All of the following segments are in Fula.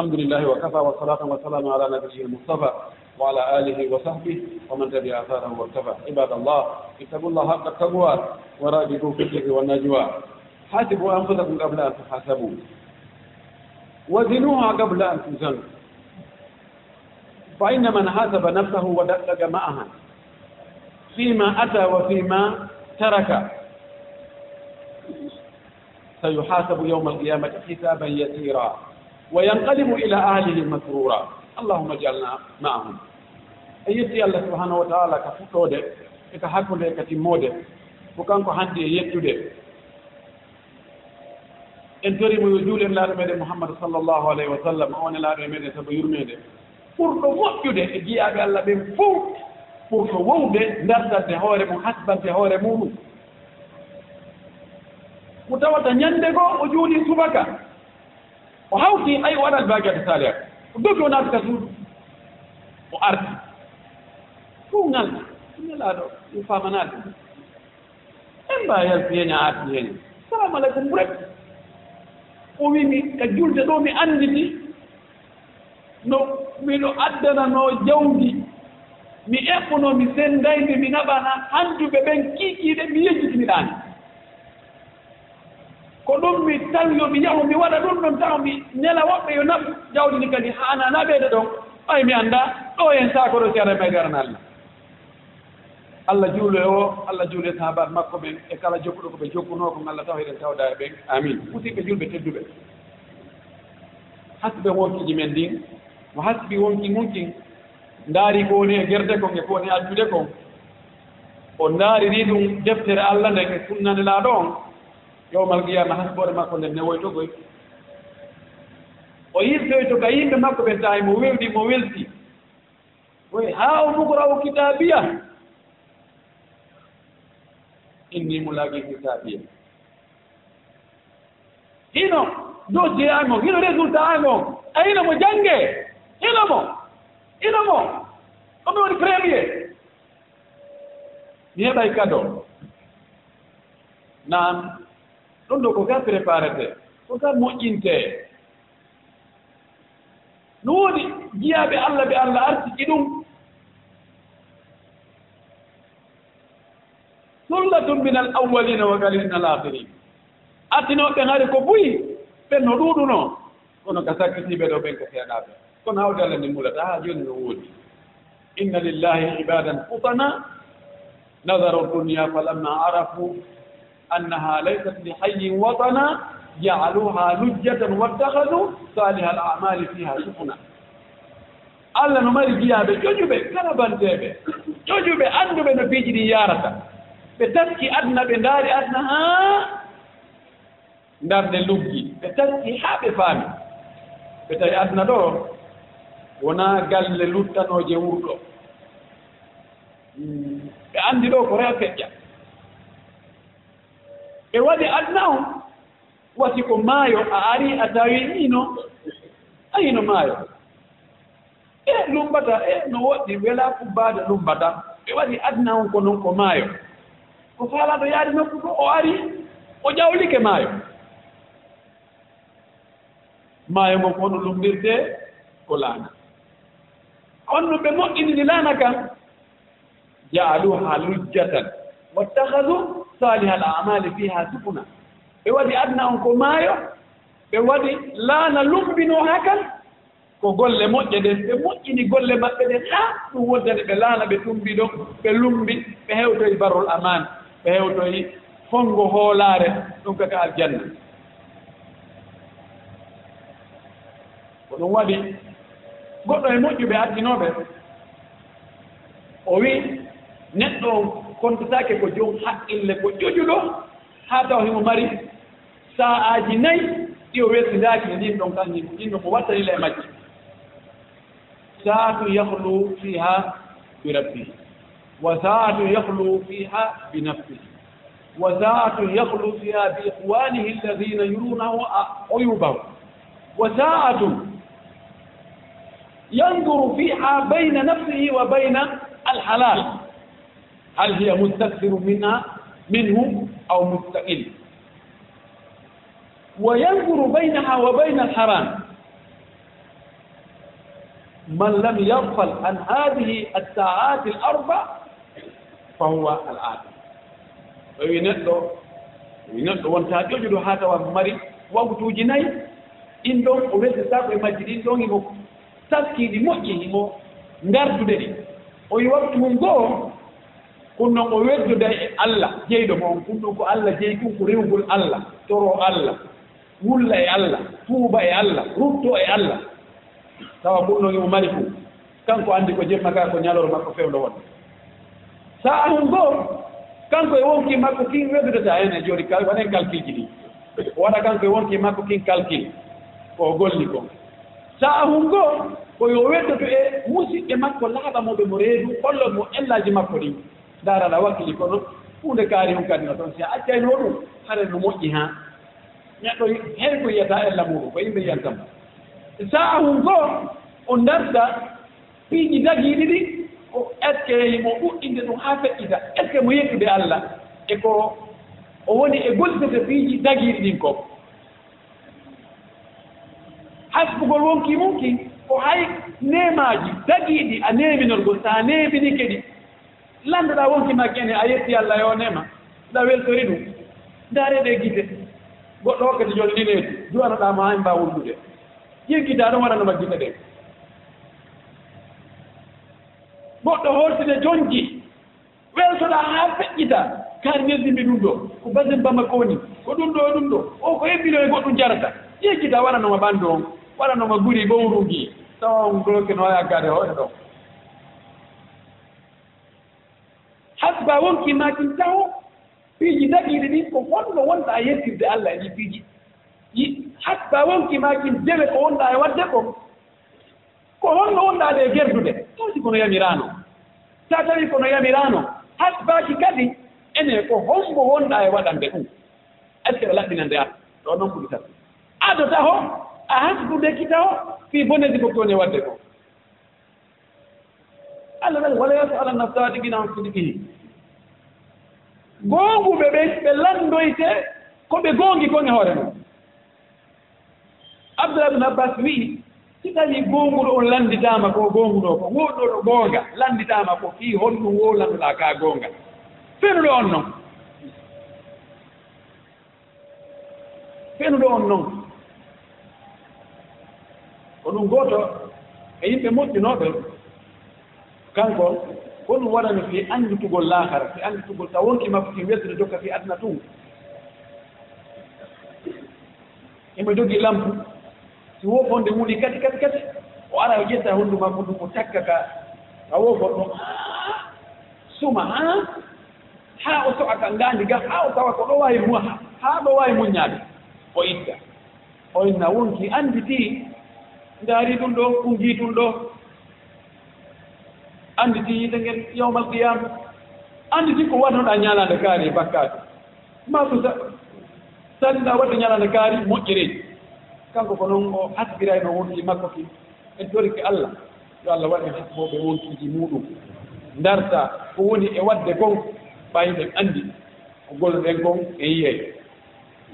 alhamdulillahi wa kafa wa salatan الحمد لله وكفى والصلاة والسلام wa نبيه المصطفى وعلى آله وصحبه ومن تبع آثاره وارتفع عباد الله اتقوا الله حق التقوى وراجعوا في السر والنجوى حاسبوا أنفسكم قبل أن تحاسبوا وزنوها قبل أن توزنوا فإن من حاسب نفسه ودقق معها فيما أتى وفيما ترك سيحاسب يوم القيامة حسابا يسيرا وينقلب إلى أهله مسرورا اللهم اجعلنا معهم أيتي الله سبحانه وتعالى كفتود كحكم كتمود وكانكو حندي يتود en torimo yo juulen laaɗo meɗen mouhammadou sallllahu alayhi wa sallam o woni laaɗo e meɗen sabu yurmede ɓurɗo moƴƴude e jiyaaɓe allah ɓen fof ɓurɗo wowde dardande hoore mum hasbante hoore muɗum mo tawata ñannde goo o juuli subaka o hawti ay o waɗat baagaɗe salihat o dogi o natta suudu. O ardi fof kuugal ñalaaɗo yo famanaɗe en mbawi yaltiyeni a arti heen. Salamu aleykum ɓuret o wimi ka julde ɗo mi annditi no miɗo addanano jawdi mi eɓɓuno mi senndayde mi naɓana handuɓe ɓen kiikiiɗe mi yejjitiniɗaani ko ɗum mi tawi yo mi yahu mi waɗa ɗum ɗon tawa mi nela woɓɓe yo naɓ jawdi ni kadi haana naɓeede ɗon. Ay mi annda ɗo en saakoro si ara meede arana allah. Allah juulo o allah juulo sahabat makko ɓen e kala jokkuɗo ko ɓe jokkunoo ko allah taw eɗen tawda e ɓen. Amin. Musidɓe julɓe tedduɓe. Hasɓe wonkiji men ndin mo hasbi wonki wonkin ndaari ko woni e gerde kon e ko woni e addude kon o ndaariri ɗum deftere allah nden e sunnanelaaɗo on yowmal qiyama han hoore makko nden ne woytogoy. O yiltoyto ka yimɓe makko ɓe tawi mo wewdi mo welti. Oy haa o mukorawo kitabiya inni mulaki kitabiya hino dossier ango hino résultat ango a hino mo jannge? Hino mo? Hino mo? Omi woni premier. Mi heɓay kado nan ɗon ɗo ko ga préparete ko ga moƴƴintee no woodi jiyaaɓe allah ɓe allah artiki ɗum. Sullatum min al awalina wa galilin al akhirina artinooɓe hari ko buyi ɓen no ɗuuɗunoo kono ka sakkitiiɓe ɗo ɓen ko seeɗaaɓe kono hawde allah ndi mulata haa jooni no woodi inna lillahi ibadan futana nadaru dunia falamma arafu. annaha laysat li hayyin watana jaaluha lujjatan wattahadu saliha al amali fiha سفنا allah no mari jiyaaɓe ƴoƴuɓe kala bandeeɓe ƴoƴuɓe annduɓe no piiji ɗi yarata ɓe taski adna ɓe ndaari adna haa ndarde luggi ɓe taski haa ɓe faami ɓe tawi adna ɗo wonaa galle luttanooje wurɗo ɓe anndi ɗo ko rewa feƴƴa e waɗi adnahum wasi ko maayo a ari a tawi ino ayino maayo. E lumbata e no woɗɗi wela kubbaade lumbata. Ɓe waɗi adnahum ko noon ko maayo. Ko faalaɗo yaari nokku ko o ari o ƴawlike maayo. Maayo ngo ko hono lumdirte ko laana. On no ɓe moƴƴinini laana kan jaaluha lujjatan wattahadu saliha al amali fiha sufuna ɓe waɗi adna on ko maayo ɓe waɗi laana lumbino haa kan ko golle moƴƴe ɗen ɓe moƴƴini golle maɓɓe ɗen haa ah, ɗum woddani ɓe laana ɓe tumbi ɗon ɓe lumbi ɓe hewtoyi barol amane ɓe hewtoyi fongo hoolaare ɗum kaka aljanna. Ko ɗum waɗi goɗɗo e moƴƴuɓe artinooɓe o wii neɗɗo kontataake ko jom haqqille ko ƴoƴuɗo haa taw himo mari sa'aaji nayi ɗi o weltindaaki e ndin ɗon kanji ɗin ɗon ko wattanila e majji saatu yahlu fiha bi rabbihi wa saatu yahlu fiha bi nafsihi wa saatu yahlu fiha bi ihwanihi alladina yurunahu uyubahu wa saatun ينظر فيها بين نفسه وبين الحلال هل هي مستكثر منها منه أو مستقل وينظر بينها وبين الحرام man lam yagfal an hadihi attaat l arba fa huwa al adam o wi neɗɗo wi neɗɗo wonta ƴoƴuɗo ha tawa mari wawtuji nayyi ɗin ɗon o wesdata koye majji ɗin ɗon imo taskiiɗi moƴƴi imo ngardude ɗi o wi waktu mum goo ɗum noon o weddude e allah jeyɗo moon ɗum ɗon ko allah jeyi ɗum ko rewgol allah toro allah wulla e allah tuuba e allah rutto e allah. Tawa ɗum noon imo mari fuu kanko anndi ko jemma ka ko ñaloro makko fewndo wonde sa ahun goo kanko e wonki makko kin weddudata hen e jooni waɗen calcule ji ɗi. O waɗa kanko e wonki makko kin calcule ko golli kon sa ahun goo koyo weddoto e musidɓe makko laaɓa mo ɓe mo reedu hollo mo ellaji makko ɗin darana wakkili kono hunde kaari hum kadi no toon. Si a accayno ɗum hare no moƴƴi haa. Neɗɗo hay ko yiyata ella muɗum ko yimɓe yiyantam sa'a hum goo o darda piiji dagiiɗi ɗi o est ce que mo ɓuɗɗinde ɗum haa feƴƴita est ce que mo yettude allah e ko o woni e gollitete piiji dagiiɗi ɗin ko. Hasbugol wonki mumki ko hay nemaaji dagiiɗi a neeminolgol so a neemini ɗi landoɗa wonkima kene a yetti allah yo nema. Ɗa weltori ɗum. Ndaareɗe gite. Goɗɗo hokkete hokkati jolɗine duwanoɗama ha mbawa wullude. Yegguida ɗon waɗanoma gite ɗe. Goɗɗo horside jonki. Weltoɗa haa feƴƴita. Kaari neldimbi ɗum ɗo. Ko basin bama kowoni. Ko ɗum ɗo ɗum ɗo. O ko hebbino e goɗɗum jarata. Yegguida waɗanoma ɓanndu on. Waɗanoma guri ɓowrugi tawa on bloke no waya gade hoore ɗon. hasba wonki makin tawo piiji daɗiiɗe ɗin ko honno wonɗa e yettirde allah e ɗi piiji. Yi hasba wonki makin dewe ko wonɗa e waɗde ko ko honno wonɗaade ɗe gerdude. Tawsi kono yamirano sa tawi kono yamirano hasbaki kadi ene ko hombo wonɗa e waɗande ɗum. Est ce que ɓe laɓɓinande an ɗo noon ɓuri tan adota ho a hasbudeki taw fii boneji ko toon e waɗde ko. allah tan wala yaso ala naftati gina an sidqihi goonguɓe ɓe ɓe landoyte ko ɓe goongi kon e hoore mum. Abdoulah bin abbas wii si tawi goonguɗo on lannditaama ko goonguɗo ko woɗɗo ɗo goonga lannditaama ko fii honɗum wo landoɗa ka goonga fenuɗo on noon fenuɗo on noon ko ɗum gooto e yimɓe moƴƴunooɓe kanko hon waɗano fi annditugol laahara fi annditugol taw wonki makko ki weltude dokka fi aduna tum emo jogii lampu si wofonde muɗi kati kati kati o ara o ƴetta honndu makko ɗum o takka ka a wofon ɗon ah, suma ha haa o soɓa ka ngaandi ga haa o tawa ko ɗo waawi mu haa ɗo waawi muññaade o itta o inna wonki annditi ndaari ɗum ɗo ɗum jii ɗum ɗo annditi yiide ngen yawmal qiyama annditi ko watnoɗa ñalaande kaari e bakkaade ma so salliɗa waɗɗo ñalaande kaari moƴƴereeji kanko ko noon o hasbirayno wonki e makko ki en torike allah. Yo allah waɗ en hasboɓe wonkiji muɗum. Ndarta ko woni e waɗde kon ɓayɗen anndi ko golloɗen kon e yiyey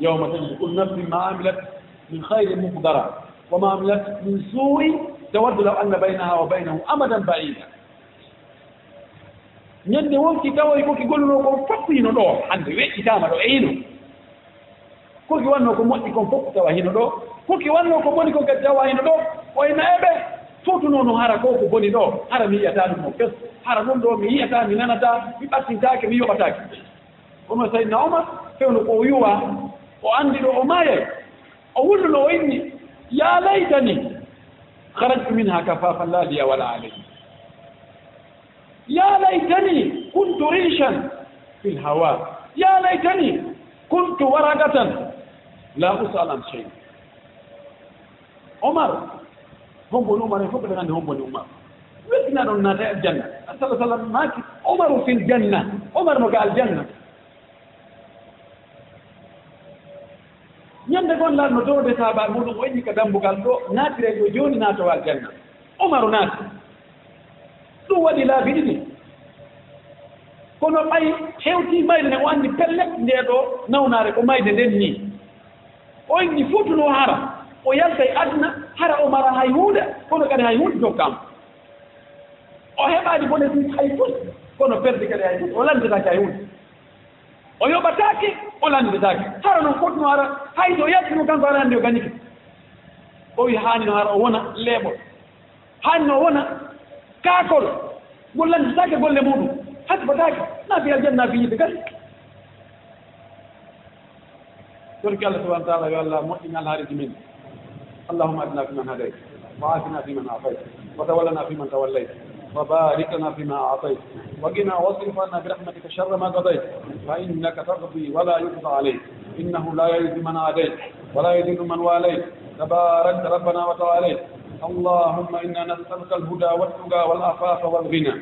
yawma tajidu kullu nafsin ma amilat min hayri muhdara wa ma amilat min suu'i tawaddu law anna baynaha wa baynahu amadan ba'ida. ñande wonki tawoy koki golluno kon fof hino ɗo hande weƴƴitama ɗo e koki wanno ko moƴƴi kon fof tawa hino ɗo. Koki wanno ko boni ko kadi tawa hino ɗo. Oyna eɓe fotuno no hara ko ko boni ɗo. Hara mi yiyata ɗum no fes hara ɗum ɗo mi yiyata mi nanata mi ɓattintake mi yoɓatake. Kono sayidna omar fewno ko o yuwa o anndi ɗo o maayay o wulluno o inni ya laytani harajtu min ha kafafan la liya wala alayhi. يا laytani kuntu ريشا fi الهواء يا ليتني كنت ورقة لا أسأل عن شيء omar هم umar عمر fof الغني هم بني umar. وإحنا ɗon naata صلى الله عليه وسلم مات عمر في الجنة omar ما ga aljanna. Ñande gonlaal no dowde saaba muɗum o inni ka dambugal ɗo naatirejo e jooni naatowa aljanna. Omaru naati. ɗum waɗi laabi ɗiɗi. Kono ɓay hewti mayde ne o anndi pellet ndee ɗo nawnaare ko mayde nden nii. O inni fuutuno hara o yalta e aduna hara o mara hay huunde kono kadi hay huunde jokkaama. O heɓaani bone ɗum hay fus kono perde kadi hay fus o lanndetaake hay huunde. O yoɓataake o lanndetaake hara noon fotno hara hayso o yaltino kanko hara anndi o gañike o wi haani no hara o wona leeɓol haani no wona kaakol gollantitaake golle muɗum. Hasbataake naafi aljanna naafi yiɗe kadi. ترك الله سبحانه وتعالى قال مؤمن على هارج منه اللهم أدنا فيمن هديت وعافنا فيمن عافيت وتولنا فيمن توليت وبارك لنا فيما أعطيت وقنا واصرف عنا برحمتك شر ما wa فإنك تقضي ولا يقضى عليك إنه لا يذل من عاديت ولا يذل من واليت تباركت ربنا وتعاليت اللهم إنا نسألك الهدى والتقى والعفاف والغنى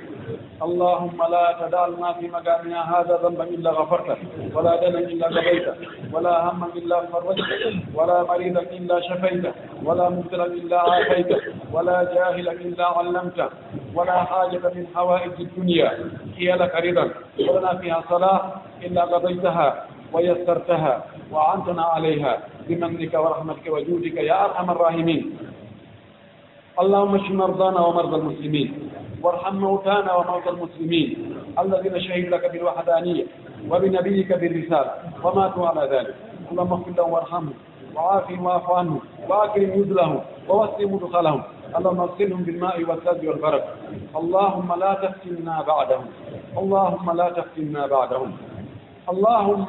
اللهم لا تدعنا في مقامنا هذا ذنبا إلا غفرته ولا دنا إلا قضيته ولا هما إلا فرجته ولا مريضا إلا شفيته ولا مبتلا إلا عافيته ولا جاهلا إلا علمته ولا حاجة من حوائج الدنيا هي لك رضا ولنا فيها صلاة إلا قضيتها ويسرتها وعنتنا عليها بمنك ورحمتك وجودك يا أرحم الراحمين اللهم اشف مرضانا ومرضى المسلمين وارحم موتانا وموتى المسلمين الذين شهدوا لك بالوحدانية وبنبيك بالرسالة وماتوا على ذلك اللهم اغفر لهم وارحمهم وعافهم واعف عنهم واكرم نزلهم ووسع مدخلهم اللهم اغسلهم بالماء والثلج والبرد اللهم لا تفتنا بعدهم اللهم لا تفتنا بعدهم اللهم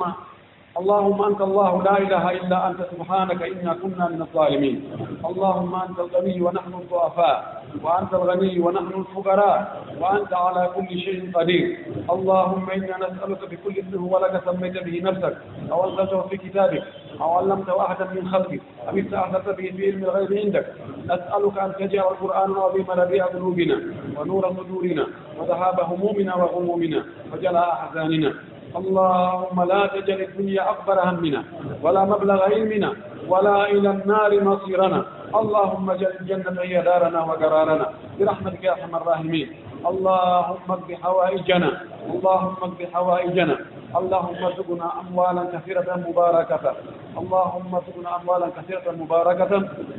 اللهم أنت الله لا إله إلا أنت سبحانك إنا كنا من الظالمين. اللهم أنت الغني ونحن الضعفاء وأنت الغني ونحن الفقراء وأنت على كل شيء قدير. اللهم إنا نسألك بكل اسم هو لك سميت به نفسك أو أنزلته في كتابك أو علمته أحدا من خلقك أم استأثرت به في علم الغيب عندك. نسألك أن تجعل القرآن العظيم ربيع قلوبنا ونور صدورنا وذهاب همومنا وغمومنا وجلاء أحزاننا. اللهم لا تجعل الدنيا أكبر همنا ولا مبلغ علمنا ولا إلى النار مصيرنا اللهم اجعل الجنة هي دارنا وقرارنا برحمتك يا أرحم الراحمين اللهم اقض حوائجنا اللهم اقض حوائجنا اللهم ارزقنا أموالا كثيرة مباركة اللهم ارزقنا أموالا كثيرة مباركة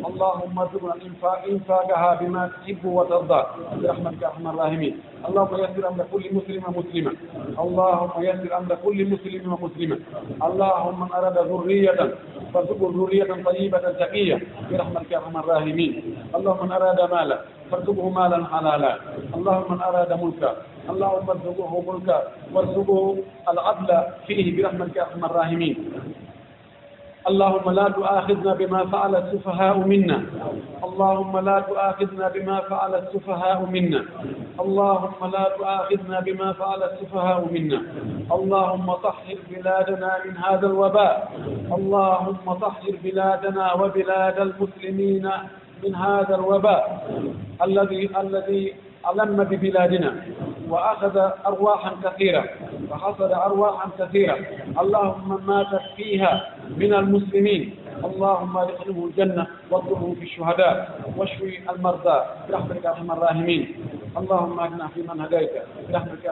اللهم ارزقنا إنفاقها بما تحب وترضى برحمتك يا أرحم الراحمين اللهم يسر أمر كل مسلم مسلما اللهم يسر أمر كل مسلم ومسلمة اللهم من أراد ذرية فارزقه ذرية طيبة تقية برحمتك يا أرحم الراحمين اللهم من أراد مالا فارزقه مالا حلالا. اللهم من أراد ملكا اللهم ارزقه ملكا وارزقه العدل فيه برحمتك أرحم الراحمين. اللهم لا تؤاخذنا بما فعل السفهاء منا. اللهم لا تؤاخذنا بما فعل السفهاء منا. اللهم لا تؤاخذنا بما فعل السفهاء منا. اللهم طهر بلادنا من هذا الوباء. اللهم طهر بلادنا وبلاد المسلمين. من هذا الوباء الذي الذي ألم ببلادنا وأخذ أرواحا كثيرة وحصد أرواحا كثيرة. اللهم ماتت فيها من المسلمين. اللهم ادخله الجنة واطلبه في الشهداء واشفي المرضى. برحمتك يا أرحم الراحمين. اللهم أجنا في من هديت. برحمتك